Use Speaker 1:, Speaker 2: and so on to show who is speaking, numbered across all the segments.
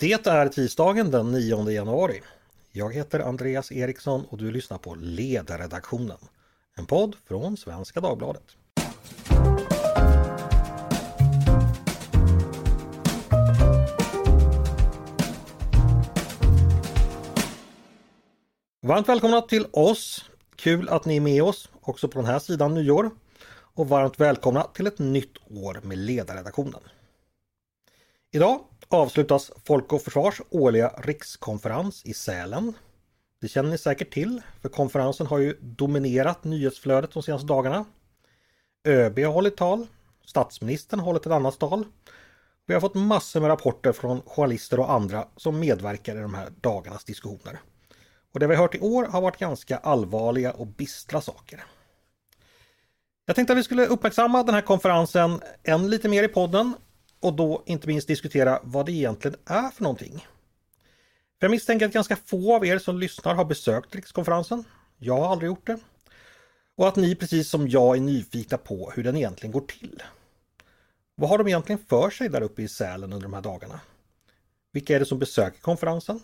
Speaker 1: Det är tisdagen den 9 januari. Jag heter Andreas Eriksson och du lyssnar på Ledarredaktionen. En podd från Svenska Dagbladet. Varmt välkomna till oss! Kul att ni är med oss också på den här sidan nyår. Och varmt välkomna till ett nytt år med Ledarredaktionen. Idag avslutas Folk och Försvars årliga rikskonferens i Sälen. Det känner ni säkert till, för konferensen har ju dominerat nyhetsflödet de senaste dagarna. ÖB har hållit tal, statsministern har hållit ett annat tal. Vi har fått massor med rapporter från journalister och andra som medverkar i de här dagarnas diskussioner. Och det vi har hört i år har varit ganska allvarliga och bistra saker. Jag tänkte att vi skulle uppmärksamma den här konferensen än lite mer i podden och då inte minst diskutera vad det egentligen är för någonting. För jag misstänker att ganska få av er som lyssnar har besökt rikskonferensen. Jag har aldrig gjort det. Och att ni precis som jag är nyfikna på hur den egentligen går till. Vad har de egentligen för sig där uppe i Sälen under de här dagarna? Vilka är det som besöker konferensen?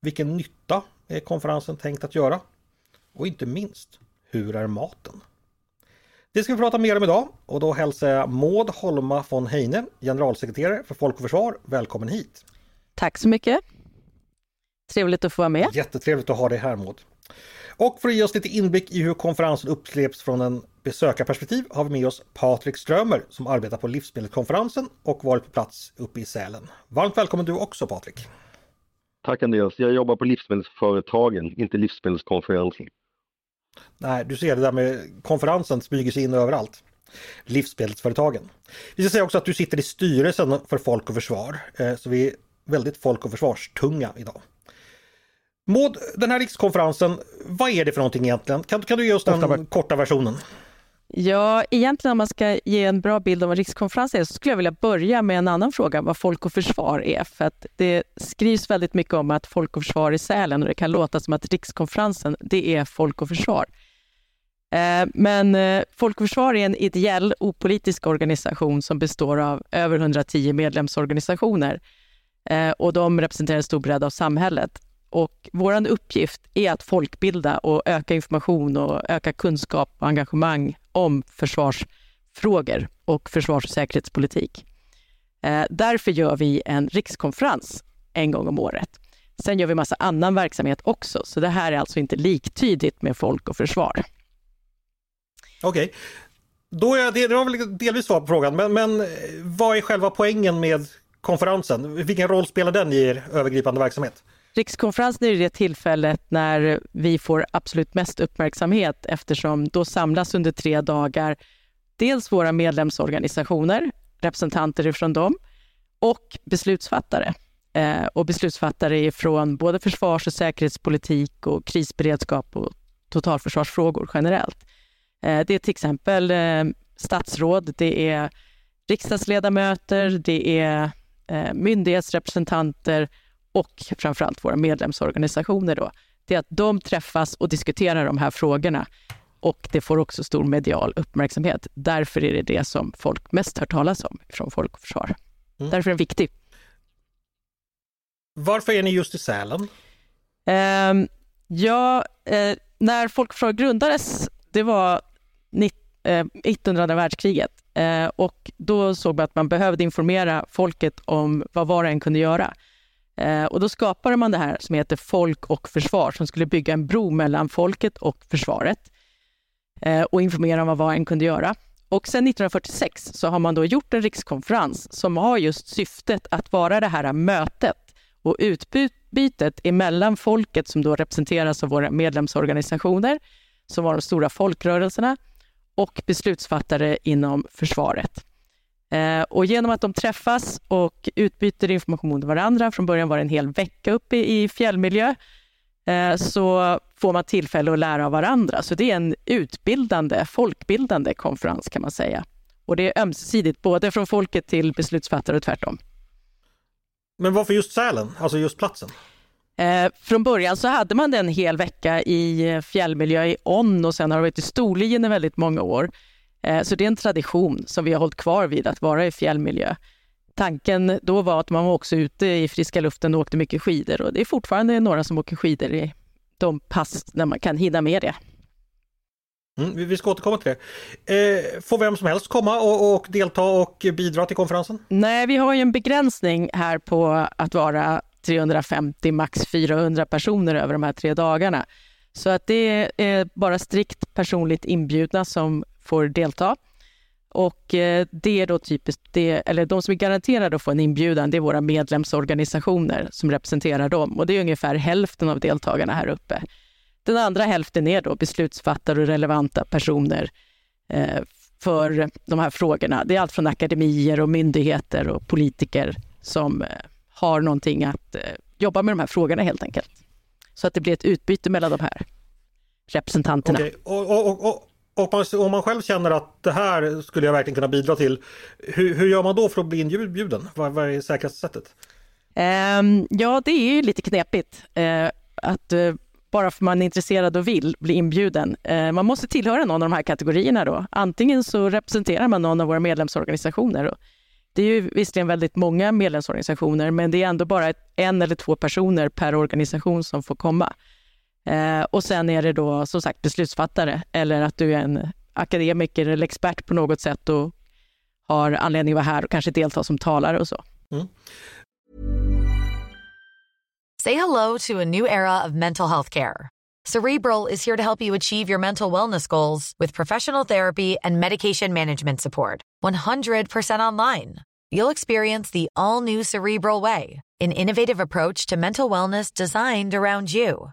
Speaker 1: Vilken nytta är konferensen tänkt att göra? Och inte minst, hur är maten? Det ska vi prata mer om idag och då hälsar jag Maud Holma von Heine, generalsekreterare för Folk och Försvar. Välkommen hit!
Speaker 2: Tack så mycket! Trevligt att få vara med.
Speaker 1: Jättetrevligt att ha dig här Maud. Och för att ge oss lite inblick i hur konferensen upplevs från en besökarperspektiv har vi med oss Patrik Strömer som arbetar på livsmedelskonferensen och varit på plats uppe i Sälen. Varmt välkommen du också Patrik!
Speaker 3: Tack Andreas, jag jobbar på livsmedelsföretagen, inte livsmedelskonferensen.
Speaker 1: Nej, du ser det där med konferensen smyger sig in överallt. Livsmedelsföretagen. Vi ska säga också att du sitter i styrelsen för Folk och Försvar, eh, så vi är väldigt Folk och Försvarstunga idag. Maud, den här rikskonferensen, vad är det för någonting egentligen? Kan, kan du ge oss den korta versionen?
Speaker 2: Ja, egentligen om man ska ge en bra bild av vad Rikskonferensen är så skulle jag vilja börja med en annan fråga, vad Folk och Försvar är. För att det skrivs väldigt mycket om att Folk och Försvar i Sälen och det kan låta som att rikskonferensen, det är Folk och Försvar. Eh, men eh, Folk och Försvar är en ideell, opolitisk organisation som består av över 110 medlemsorganisationer eh, och de representerar en stor bredd av samhället. Och vår uppgift är att folkbilda och öka information och öka kunskap och engagemang om försvarsfrågor och försvars och säkerhetspolitik. Eh, därför gör vi en rikskonferens en gång om året. Sen gör vi massa annan verksamhet också, så det här är alltså inte liktydigt med folk och försvar.
Speaker 1: Okej, okay. Då är det, det var väl delvis svar på frågan, men, men eh, vad är själva poängen med konferensen? Vilken roll spelar den i er övergripande verksamhet?
Speaker 2: Rikskonferensen är det tillfället när vi får absolut mest uppmärksamhet eftersom då samlas under tre dagar dels våra medlemsorganisationer, representanter från dem och beslutsfattare. Eh, och beslutsfattare från både försvars och säkerhetspolitik och krisberedskap och totalförsvarsfrågor generellt. Eh, det är till exempel eh, statsråd, det är riksdagsledamöter, det är eh, myndighetsrepresentanter och framförallt våra medlemsorganisationer då, det är att de träffas och diskuterar de här frågorna och det får också stor medial uppmärksamhet. Därför är det det som folk mest hör talas om från Folk och Försvar. Mm. Därför är den viktig.
Speaker 1: Varför är ni just i Sälen?
Speaker 2: Uh, ja, uh, när Folk och Försvar grundades, det var mitt under andra världskriget uh, och då såg man att man behövde informera folket om vad var och en kunde göra. Eh, och då skapade man det här som heter Folk och Försvar, som skulle bygga en bro mellan folket och försvaret eh, och informera om vad var en kunde göra. Och sen 1946 så har man då gjort en rikskonferens som har just syftet att vara det här mötet och utbytet emellan folket som då representeras av våra medlemsorganisationer, som var de stora folkrörelserna, och beslutsfattare inom försvaret. Eh, och genom att de träffas och utbyter information med varandra, från början var det en hel vecka uppe i fjällmiljö, eh, så får man tillfälle att lära av varandra. Så det är en utbildande, folkbildande konferens kan man säga. Och det är ömsesidigt, både från folket till beslutsfattare och tvärtom.
Speaker 1: Men varför just Sälen, alltså just platsen?
Speaker 2: Eh, från början så hade man den en hel vecka i fjällmiljö i On och sen har det varit i Storlien i väldigt många år. Eh, så det är en tradition som vi har hållit kvar vid, att vara i fjällmiljö. tanken då var att man var också ute i friska luften och åkte mycket skidor och det är fortfarande några som åker skidor i de pass där man kan hinna med det.
Speaker 1: Mm, vi ska återkomma till det. Eh, får vem som helst komma och, och, delta och bidra till konferensen?
Speaker 2: Nej, vi har ju en begränsning här på att vara 350, max 400 personer över de här tre dagarna. Så att det är bara strikt personligt inbjudna som får delta. Och eh, det är då typiskt, det, eller de som är garanterade att få en inbjudan, det är våra medlemsorganisationer som representerar dem och det är ungefär hälften av deltagarna här uppe. Den andra hälften är då beslutsfattare och relevanta personer eh, för de här frågorna. Det är allt från akademier och myndigheter och politiker som eh, har någonting att eh, jobba med de här frågorna helt enkelt. Så att det blir ett utbyte mellan de här representanterna.
Speaker 1: Okay. Och, och, och, och man, om man själv känner att det här skulle jag verkligen kunna bidra till. Hur, hur gör man då för att bli inbjuden? Vad, vad är säkraste sättet?
Speaker 2: Um, ja, det är ju lite knepigt. Uh, att uh, bara för man är intresserad och vill bli inbjuden. Uh, man måste tillhöra någon av de här kategorierna då. Antingen så representerar man någon av våra medlemsorganisationer. Det är ju visserligen väldigt många medlemsorganisationer, men det är ändå bara en eller två personer per organisation som får komma. Eh, och sen är det då som sagt beslutsfattare eller att du är en akademiker eller expert på något sätt och har anledning att vara här och kanske delta som talare och så. Mm.
Speaker 4: Say hello to a new era of mental health care. Cerebral is here to help you achieve your mental wellness goals with professional therapy and medication management support. 100% online. You'll experience the all new Cerebral way, an innovative approach to mental wellness designed around you.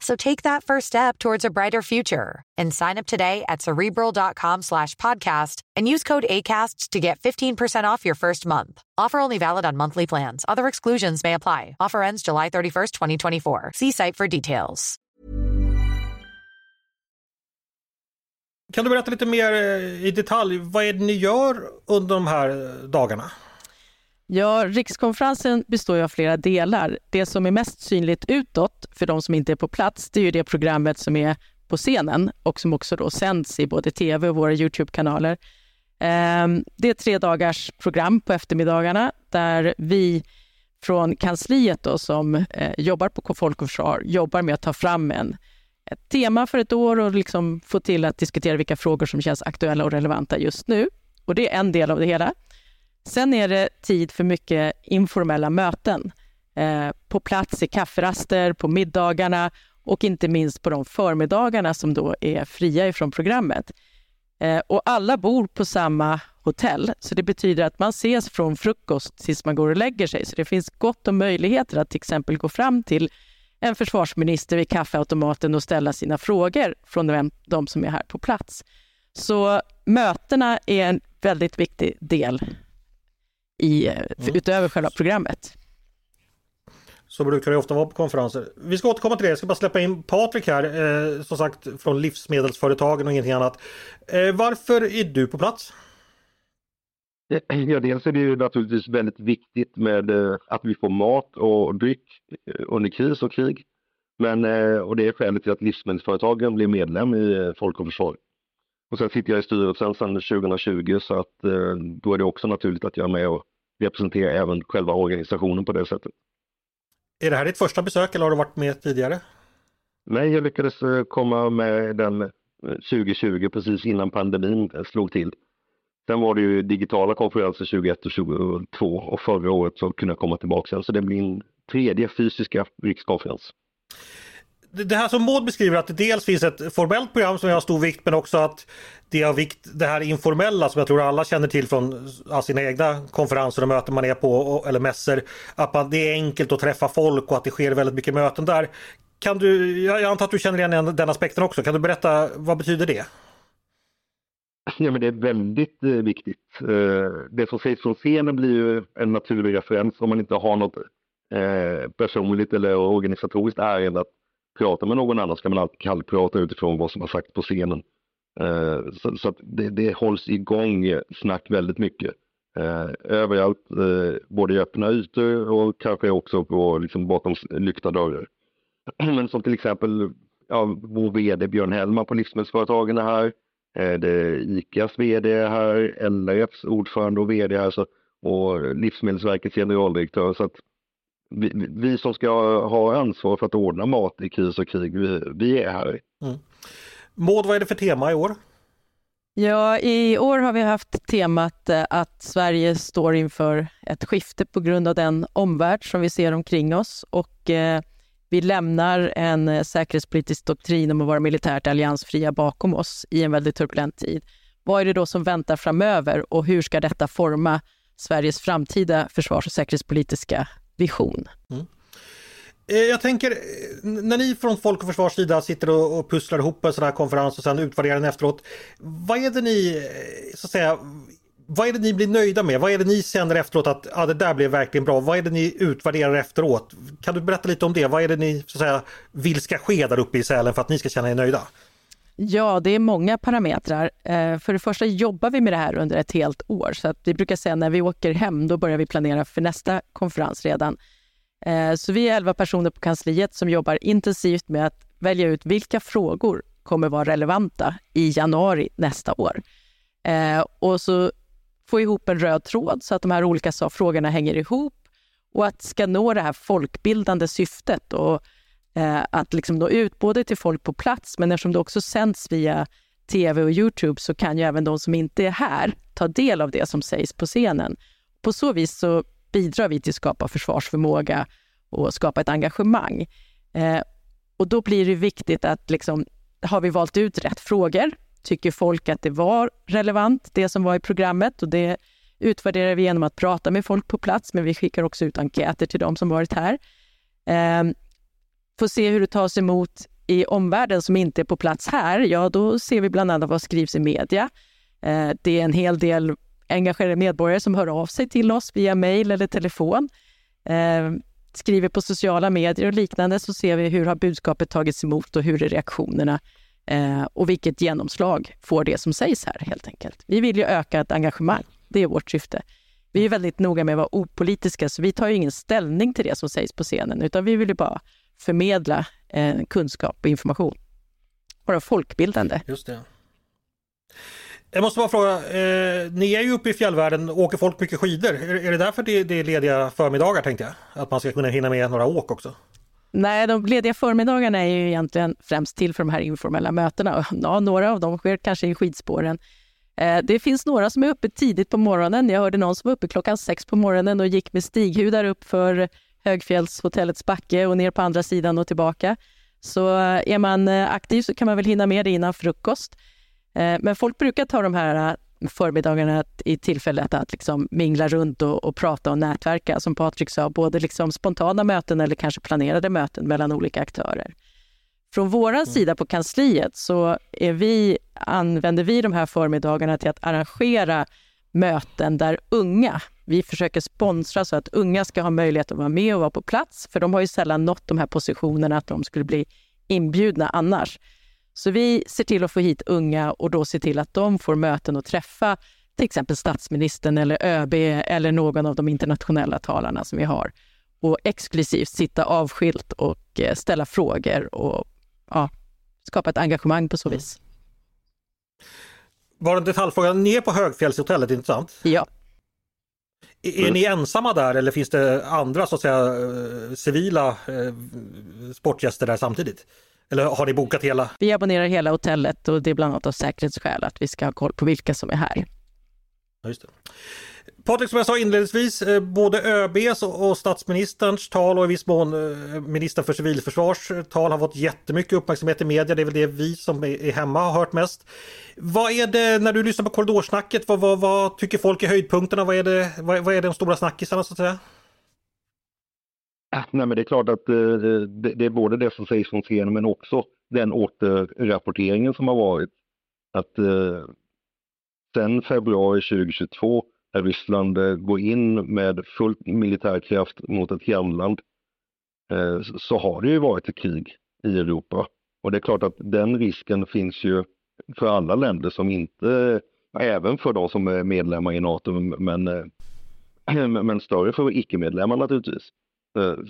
Speaker 4: So take that first step towards a brighter future and sign up today at cerebral.com slash podcast and use code ACasts to get 15% off your first month. Offer only valid on monthly plans. Other exclusions may apply. Offer ends July 31st, 2024. See site for details.
Speaker 1: Kan du berätta lite mer eh, i detalj? Vad är det under de här eh, dagarna?
Speaker 2: Ja, rikskonferensen består av flera delar. Det som är mest synligt utåt för de som inte är på plats, det är ju det programmet som är på scenen och som också då sänds i både tv och våra Youtube-kanaler. Ehm, det är tre dagars program på eftermiddagarna där vi från kansliet då, som eh, jobbar på Folk och Försvar jobbar med att ta fram en, ett tema för ett år och liksom få till att diskutera vilka frågor som känns aktuella och relevanta just nu. Och det är en del av det hela. Sen är det tid för mycket informella möten eh, på plats i kafferaster, på middagarna och inte minst på de förmiddagarna som då är fria ifrån programmet. Eh, och alla bor på samma hotell, så det betyder att man ses från frukost tills man går och lägger sig. Så det finns gott om möjligheter att till exempel gå fram till en försvarsminister vid kaffeautomaten och ställa sina frågor från de som är här på plats. Så mötena är en väldigt viktig del i, mm. utöver själva programmet.
Speaker 1: Så brukar det ofta vara på konferenser. Vi ska återkomma till det. Jag ska bara släppa in Patrik här, eh, som sagt från livsmedelsföretagen och ingenting annat. Eh, varför är du på plats?
Speaker 3: Ja, dels är det ju naturligtvis väldigt viktigt med eh, att vi får mat och dryck eh, under kris och krig. Men, eh, och det är skälet till att livsmedelsföretagen blir medlem i Folk och Försvar. Och sen sitter jag i styrelsen sedan 2020 så att eh, då är det också naturligt att jag är med och representerar även själva organisationen på det sättet.
Speaker 1: Är det här ditt första besök eller har du varit med tidigare?
Speaker 3: Nej, jag lyckades eh, komma med den 2020 eh, precis innan pandemin slog till. Sen var det ju digitala konferenser 2021 och 2022 och förra året så kunde jag komma tillbaka sen så det blir en tredje fysiska rikskonferens
Speaker 1: det här som Maud beskriver att det dels finns ett formellt program som jag har stor vikt men också att det är vikt det här informella som jag tror alla känner till från sina egna konferenser och möten man är på eller mässor. Att man, det är enkelt att träffa folk och att det sker väldigt mycket möten där. Kan du, jag antar att du känner igen den aspekten också. Kan du berätta vad betyder det?
Speaker 3: Ja, men det är väldigt eh, viktigt. Eh, det som sägs från scenen blir ju en naturlig referens om man inte har något eh, personligt eller organisatoriskt ärende att pratar med någon annan ska man alltid kallprata utifrån vad som har sagts på scenen. Eh, så, så att det, det hålls igång snack väldigt mycket. Eh, överallt, eh, både i öppna ytor och kanske också på, liksom, bakom lyckta dörrar. Men som till exempel ja, vår vd Björn Hellman på Livsmedelsföretagen är här. Eh, det är ICAs vd är här, LRFs ordförande och vd är här så, och Livsmedelsverkets generaldirektör. Så att vi, vi, som ska ha ansvar för att ordna mat i kris och krig, vi, vi är här. Mm.
Speaker 1: Maud, vad är det för tema i år?
Speaker 2: Ja, i år har vi haft temat eh, att Sverige står inför ett skifte på grund av den omvärld som vi ser omkring oss och eh, vi lämnar en eh, säkerhetspolitisk doktrin om att vara militärt alliansfria bakom oss i en väldigt turbulent tid. Vad är det då som väntar framöver och hur ska detta forma Sveriges framtida försvars och säkerhetspolitiska vision? Mm.
Speaker 1: Eh, jag tänker, eh, när ni från Folk och Försvars sida sitter och, pusslar ihop en sån här konferens och sen utvärderar den efteråt. Vad är det ni, eh, så att säga, vad är det ni blir nöjda med? Vad är det ni känner efteråt att ah, det där blev verkligen bra? Vad är det ni utvärderar efteråt? Kan du berätta lite om det? Vad är det ni så att säga, vill ska ske där uppe i Sälen för att ni ska känna er nöjda?
Speaker 2: Ja, det är många parametrar. Eh, för det första jobbar vi med det här under ett helt år. Så att vi brukar säga när vi åker hem, då börjar vi planera för nästa konferens redan. Eh, så vi är elva personer på kansliet som jobbar intensivt med att välja ut vilka frågor kommer vara relevanta i januari nästa år. Eh, och så få ihop en röd tråd så att de här olika frågorna hänger ihop och att ska nå det här folkbildande syftet och eh, att liksom nå ut både till folk på plats, men eftersom det också sänds via tv och Youtube så kan ju även de som inte är här ta del av det som sägs på scenen. På så vis så bidrar vi till att skapa försvarsförmåga och skapa ett engagemang. Eh, och då blir det viktigt att liksom, har vi valt ut rätt frågor? Tycker folk att det var relevant, det som var i programmet? Och det utvärderar vi genom att prata med folk på plats, men vi skickar också ut enkäter till de som varit här. Eh, får se hur det tas emot i omvärlden som inte är på plats här, ja då ser vi bland annat vad skrivs i media. Eh, det är en hel del engagerade medborgare som hör av sig till oss via mejl eller telefon. Eh, skriver på sociala medier och liknande så ser vi hur har budskapet tagits emot och hur är reaktionerna eh, och vilket genomslag får det som sägs här helt enkelt. Vi vill ju öka ett engagemang. Det är vårt syfte. Vi är väldigt noga med att vara opolitiska så vi tar ju ingen ställning till det som sägs på scenen utan vi vill ju bara förmedla eh, kunskap och information. Vara folkbildande.
Speaker 1: Just det. Jag måste bara fråga, eh, ni är ju uppe i fjällvärlden, åker folk mycket skidor? Är, är det därför det, det är lediga förmiddagar tänkte jag? Att man ska kunna hinna med några åk också?
Speaker 2: Nej, de lediga förmiddagarna är ju egentligen främst till för de här informella mötena. Ja, några av dem sker kanske i skidspåren. Eh, det finns några som är uppe tidigt på morgonen. Jag hörde någon som var uppe klockan sex på morgonen och gick med stighudar upp för Högfjällshotellets backe och ner på andra sidan och tillbaka. Så eh, är man eh, aktiv så kan man väl hinna med det innan frukost. Eh, men folk brukar ta de här förmiddagarna i tillfället att liksom mingla runt och, och, prata och nätverka, som Patrik sa, både liksom spontana möten eller kanske planerade möten mellan olika aktörer. Från vår mm. sida på kansliet så är vi, använder vi de här förmiddagarna till att arrangera möten där unga, vi försöker sponsra så att unga ska ha möjlighet att vara med och vara på plats, för de har ju sällan nått de här positionerna att de skulle bli inbjudna annars. Så vi ser till att få hit unga och då se till att de får möten och träffa till exempel statsministern eller ÖB eller någon av de internationella talarna som vi har. Och exklusivt sitta avskilt och eh, ställa frågor och ja, skapa ett engagemang på så vis.
Speaker 1: Bara en detaljfråga, ni är på Högfjällshotellet, inte sant?
Speaker 2: Ja.
Speaker 1: Är, ni ensamma där eller finns det andra så att säga eh, civila eh, sportgäster där samtidigt? Eller har ni bokat hela?
Speaker 2: Vi abonnerar hela hotellet och det är bland annat av säkerhetsskäl att vi ska ha koll på vilka som är här.
Speaker 1: Ja, just det. Patrik, som jag sa inledningsvis, eh, både ÖBs och statsministerns tal och i viss mån eh, ministern för civilförsvars eh, tal har fått jättemycket uppmärksamhet i media. Det är väl det vi som är hemma har hört mest. Vad är det, när du lyssnar på korridorsnacket, vad, vad, vad tycker folk är höjdpunkterna? Vad är, det, vad, vad är de stora snackisarna så att säga?
Speaker 3: Äh, nej, men det är klart att det, det, är både det som sägs från scenen men också den återrapporteringen som har varit. Att sen februari 2022 Ryssland eh, går in med full militär kraft mot ett grannland eh, så har det ju varit ett krig. i Europa. Och det är klart att den risken finns ju för alla länder som inte, även för de som är medlemmar i NATO, men, eh, men större för icke-medlemmar naturligtvis.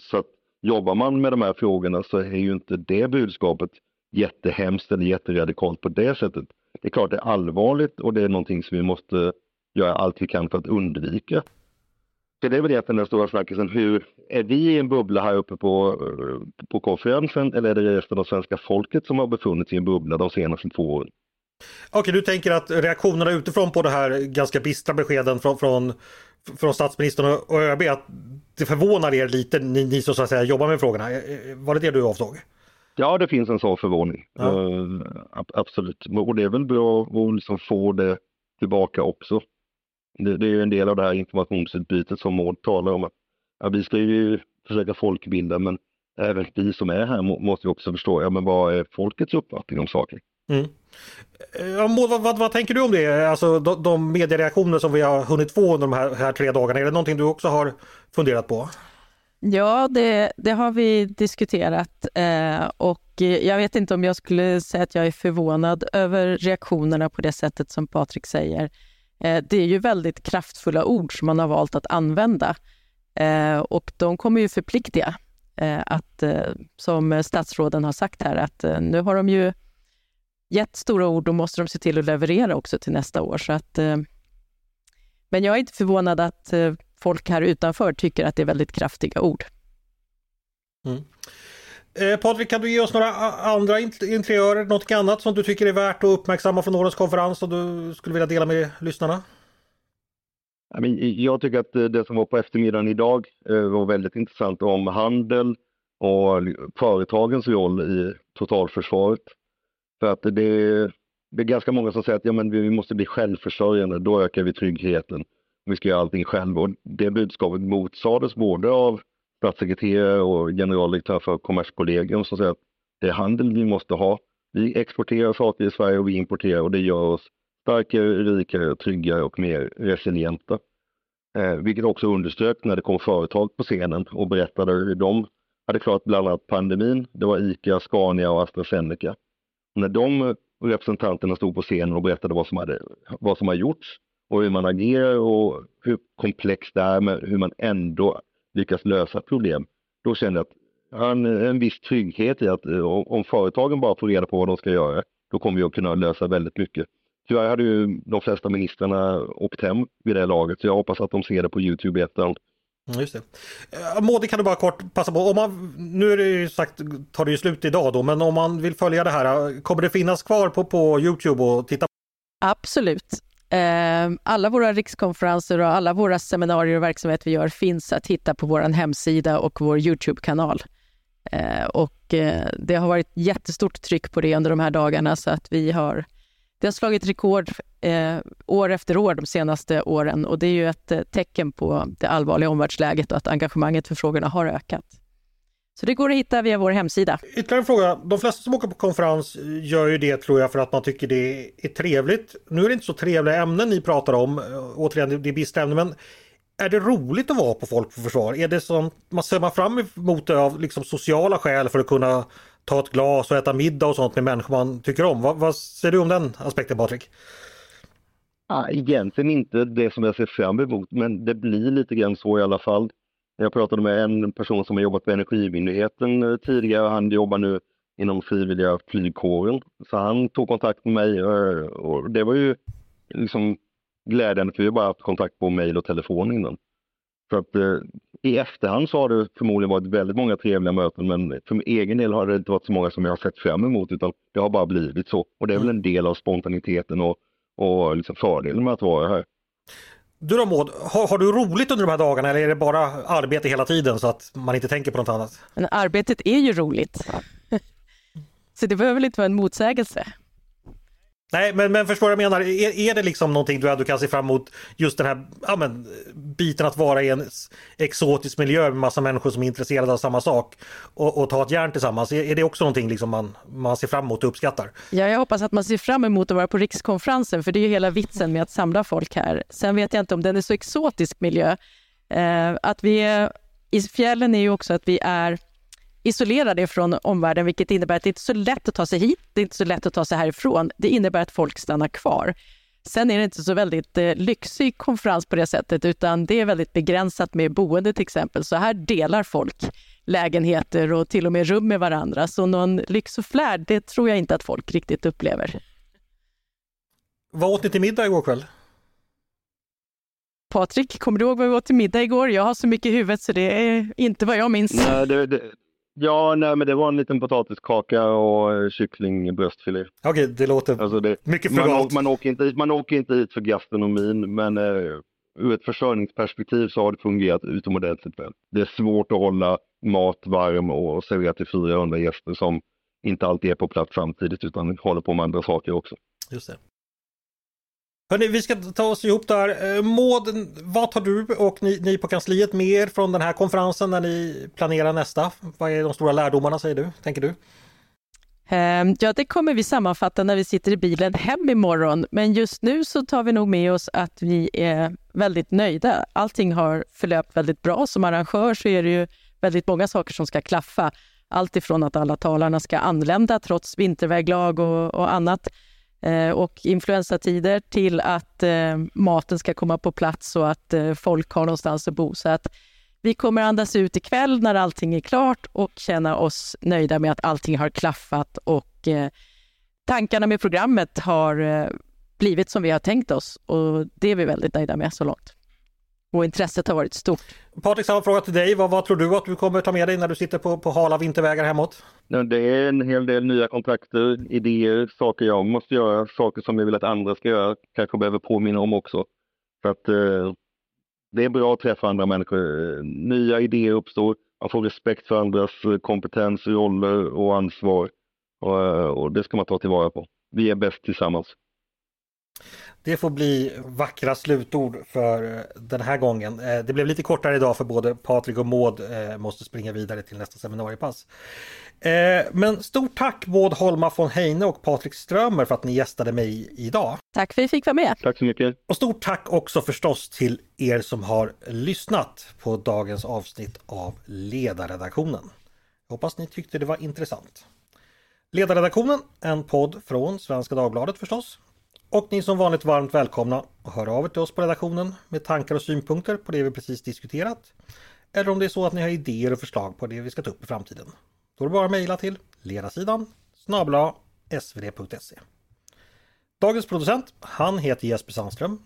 Speaker 3: Så att jobbar man med de här frågorna så är ju inte det budskapet jättehemskt eller jätteradikalt på det sättet. Det är klart det är allvarligt och det är någonting som vi måste göra allt vi kan för att undvika. Så det är väl egentligen den stora snackisen. Hur, är vi i en bubbla här uppe på, på konferensen eller är det resten av svenska folket som har befunnit sig i en bubbla de senaste två åren?
Speaker 1: Okej, du tänker att reaktionerna utifrån på det här ganska bistra beskeden från, från, från statsministern och ÖB, att det förvånar er lite, ni, ni som så att säga jobbar med frågorna. Var det det du avsåg?
Speaker 3: Ja, det finns en sån förvåning. Ja. Uh, absolut. Och det är väl bra att liksom få det tillbaka också. Det, det är en del av det här informationsutbytet som Maud talar om. Ja, vi ska ju försöka folkbilda men även vi som är här måste också förstå, ja men vad är folkets uppfattning om saker? Mm.
Speaker 1: Ja, Maud, vad, vad, vad, tänker du om det? Alltså de, de mediereaktioner som vi har hunnit få under de här, här tre dagarna, är det någonting du också har funderat på?
Speaker 2: Ja, det, det har vi diskuterat eh, och jag vet inte om jag skulle säga att jag är förvånad över reaktionerna på det sättet som Patrik säger. Eh, det är ju väldigt kraftfulla ord som man har valt att använda eh, och de kommer ju förpliktiga. Eh, att, som statsråden har sagt här, att nu har de ju gett stora ord, då måste de se till att leverera också till nästa år. Så att, men jag är inte förvånad att folk här utanför tycker att det är väldigt kraftiga ord.
Speaker 1: Mm. Eh, Patrik, kan du ge oss några andra interiörer, något annat som du tycker är värt att uppmärksamma från årets konferens och du skulle vilja dela med lyssnarna?
Speaker 3: Jag tycker att eh, det som var på eftermiddagen idag eh, var väldigt intressant om handel och företagens roll i totalförsvaret. För att det är, det är ganska många som säger att ja, men vi måste bli självförsörjande, då ökar vi tryggheten. Vi ska göra allting själva och det budskapet motsades både av statssekreterare och generaldirektör för Kommerskollegium som säger att det är handel vi måste ha. Vi exporterar saker i Sverige och vi importerar och det gör oss starkare, rikare, tryggare och mer resilienta. Eh, vilket också underströk när det kom företag på scenen och berättade hur de hade klarat bland annat pandemin. Det var ICA, Scania och AstraZeneca. När de representanterna stod på scenen och berättade vad som hade, vad som har gjorts och hur man agerar och hur komplext det är med hur man ändå lyckas lösa problem, då känner jag att har en, viss trygghet i att eh, om företagen bara får reda på vad de ska göra, då kommer vi att kunna lösa väldigt mycket. Tyvärr hade ju de flesta ministrarna åkt hem vid det laget, så jag hoppas att de ser det på Youtube i efterhand.
Speaker 1: Just det. Eh, Maudi kan du bara kort passa på, om man, nu är det ju sagt, tar det ju slut idag då, men om man vill följa det här, kommer det finnas kvar på, på Youtube och titta?
Speaker 2: Absolut. Ehm, alla våra rikskonferenser och alla våra seminarier och verksamhet vi gör finns att hitta på vår hemsida och vår Youtube-kanal. Ehm, och eh, det har varit jättestort tryck på det under de här dagarna så att vi har det har slagit rekord eh, år efter år de senaste åren och det är ju ett eh, tecken på det allvarliga omvärldsläget och att engagemanget för frågorna har ökat. Så det går att hitta via vår hemsida.
Speaker 1: Ytterligare en fråga. De flesta som åker på konferens gör ju det tror jag för att man tycker det är trevligt. Nu är det inte så trevliga ämnen ni pratar om. Återigen, det är bistra ämnen. Men är det roligt att vara på Folk för Försvar? Är det som man ser man fram emot det av liksom sociala skäl för att kunna ta ett glas och äta middag och sånt med människor man tycker om? Vad, vad säger du om den aspekten Patrik?
Speaker 3: Ja, egentligen inte det som jag ser fram emot men det blir lite grann så i alla fall. Jag pratade med en person som har jobbat på Energimyndigheten eh, tidigare och han jobbar nu inom frivilliga flygkåren. Så han tog kontakt med mig eh, och det var ju liksom glädjande för vi har bara haft kontakt på mejl och telefon innan. För att eh, i efterhand så har det förmodligen varit väldigt många trevliga möten men för min egen del har det inte varit så många som jag har sett fram emot utan det har bara blivit så. Och det är väl en del av spontaniteten och, och liksom fördelen med att vara här.
Speaker 1: Du då Maud, har, har, du roligt under de här dagarna eller är det bara arbete hela tiden så att man inte tänker på något annat?
Speaker 2: Men arbetet är ju roligt. så det behöver väl inte vara en motsägelse.
Speaker 1: Nej, men, men förstår jag menar. Är, är det liksom någonting du, du kan se fram emot just den här ja, men, biten att vara i en exotisk miljö med massa människor som är intresserade av samma sak och, och ta ett järn tillsammans. Är, är, det också någonting liksom man, man ser fram emot och uppskattar?
Speaker 2: Ja, jag hoppas att man ser fram emot att vara på rikskonferensen för det är ju hela vitsen med att samla folk här. Sen vet jag inte om den är så exotisk miljö. Eh, att vi är, I fjällen är ju också att vi är isolerade från omvärlden, vilket innebär att det inte är så lätt att ta sig hit, det är inte så lätt att ta sig härifrån. Det innebär att folk stannar kvar. Sen är det inte så väldigt eh, lyxig konferens på det sättet, utan det är väldigt begränsat med boende till exempel. Så här delar folk lägenheter och till och med rum med varandra. Så någon lyx och flärd, det tror jag inte att folk riktigt upplever.
Speaker 1: Vad åt ni till middag igår kväll?
Speaker 2: Patrik, kommer du ihåg vad vi åt till middag igår? Jag har så mycket i huvudet så det är inte vad jag minns.
Speaker 3: Nej, det, det, ja, nej, men det var en liten potatiskaka och eh, kycklingbröstfilé.
Speaker 1: Okej, det låter
Speaker 3: Alltså det,
Speaker 1: mycket
Speaker 3: man,
Speaker 1: frugalt.
Speaker 3: åker, man, åker inte, man åker inte hit för gastronomin, men eh, ur ett försörjningsperspektiv så har det fungerat utomordentligt väl. Det är svårt att hålla mat varm och servera till 400 gäster som inte alltid är på plats samtidigt utan håller på med andra saker också.
Speaker 1: Just det. Hörrni, vi ska ta oss ihop där. Eh, Maud, vad tar du och ni, ni på kansliet med er från den här konferensen när ni planerar nästa? Vad är de stora lärdomarna säger du, tänker du?
Speaker 2: Ehm, ja, det kommer vi sammanfatta när vi sitter i bilen hem imorgon. Men just nu så tar vi nog med oss att vi är väldigt nöjda. Allting har förlöpt väldigt bra. Som arrangör så är det ju väldigt många saker som ska klaffa. Allt ifrån att alla talarna ska anlända trots vinterväglag och, och annat Eh, och influensatider till att eh, maten ska komma på plats och att eh, folk har någonstans att bo. Så att vi kommer andas ut ikväll när allting är klart och känna oss nöjda med att allting har klaffat och eh, tankarna med programmet har eh, blivit som vi har tänkt oss och det är vi väldigt nöjda med så långt. Och intresset har varit stort.
Speaker 1: Patrik, samma fråga till dig. Vad, vad tror du att du kommer ta med dig när du sitter på, på hala vintervägar hemåt?
Speaker 3: Det är en hel del nya kontakter, idéer, saker jag måste göra, saker som jag vill att andra ska göra, kanske behöver påminna om också. För att eh, det är bra att träffa andra människor. Nya idéer uppstår, man får respekt för andras eh, kompetens, roller och ansvar. Och, eh, och det ska man ta tillvara på. Vi är bäst tillsammans.
Speaker 1: Det får bli vackra slutord för eh, den här gången. Eh, Det blev lite kortare idag för både Patrik och Maud eh, måste springa vidare till nästa seminariepass. Men stort tack Maud Holma von Heine och Patrik Strömer för att ni gästade mig idag.
Speaker 2: Tack för att vi fick vara med.
Speaker 3: Tack så mycket.
Speaker 1: Och stort tack också förstås till er som har lyssnat på dagens avsnitt av Ledarredaktionen. Jag hoppas ni tyckte det var intressant. Ledarredaktionen, en podd från Svenska Dagbladet förstås. Och ni är som vanligt varmt välkomna att höra av er till oss på redaktionen med tankar och synpunkter på det vi precis diskuterat. Eller om det är så att ni har idéer och förslag på det vi ska ta upp i framtiden. Då är det bara att mejla till ledarsidan snabla svd.se. Dagens producent, han heter Jesper Sandström.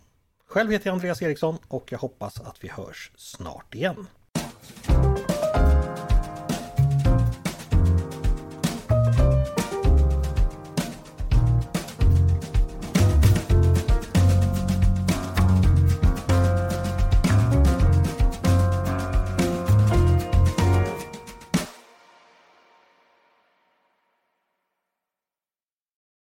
Speaker 1: Själv heter jag Andreas Eriksson och jag hoppas att vi hörs snart igen.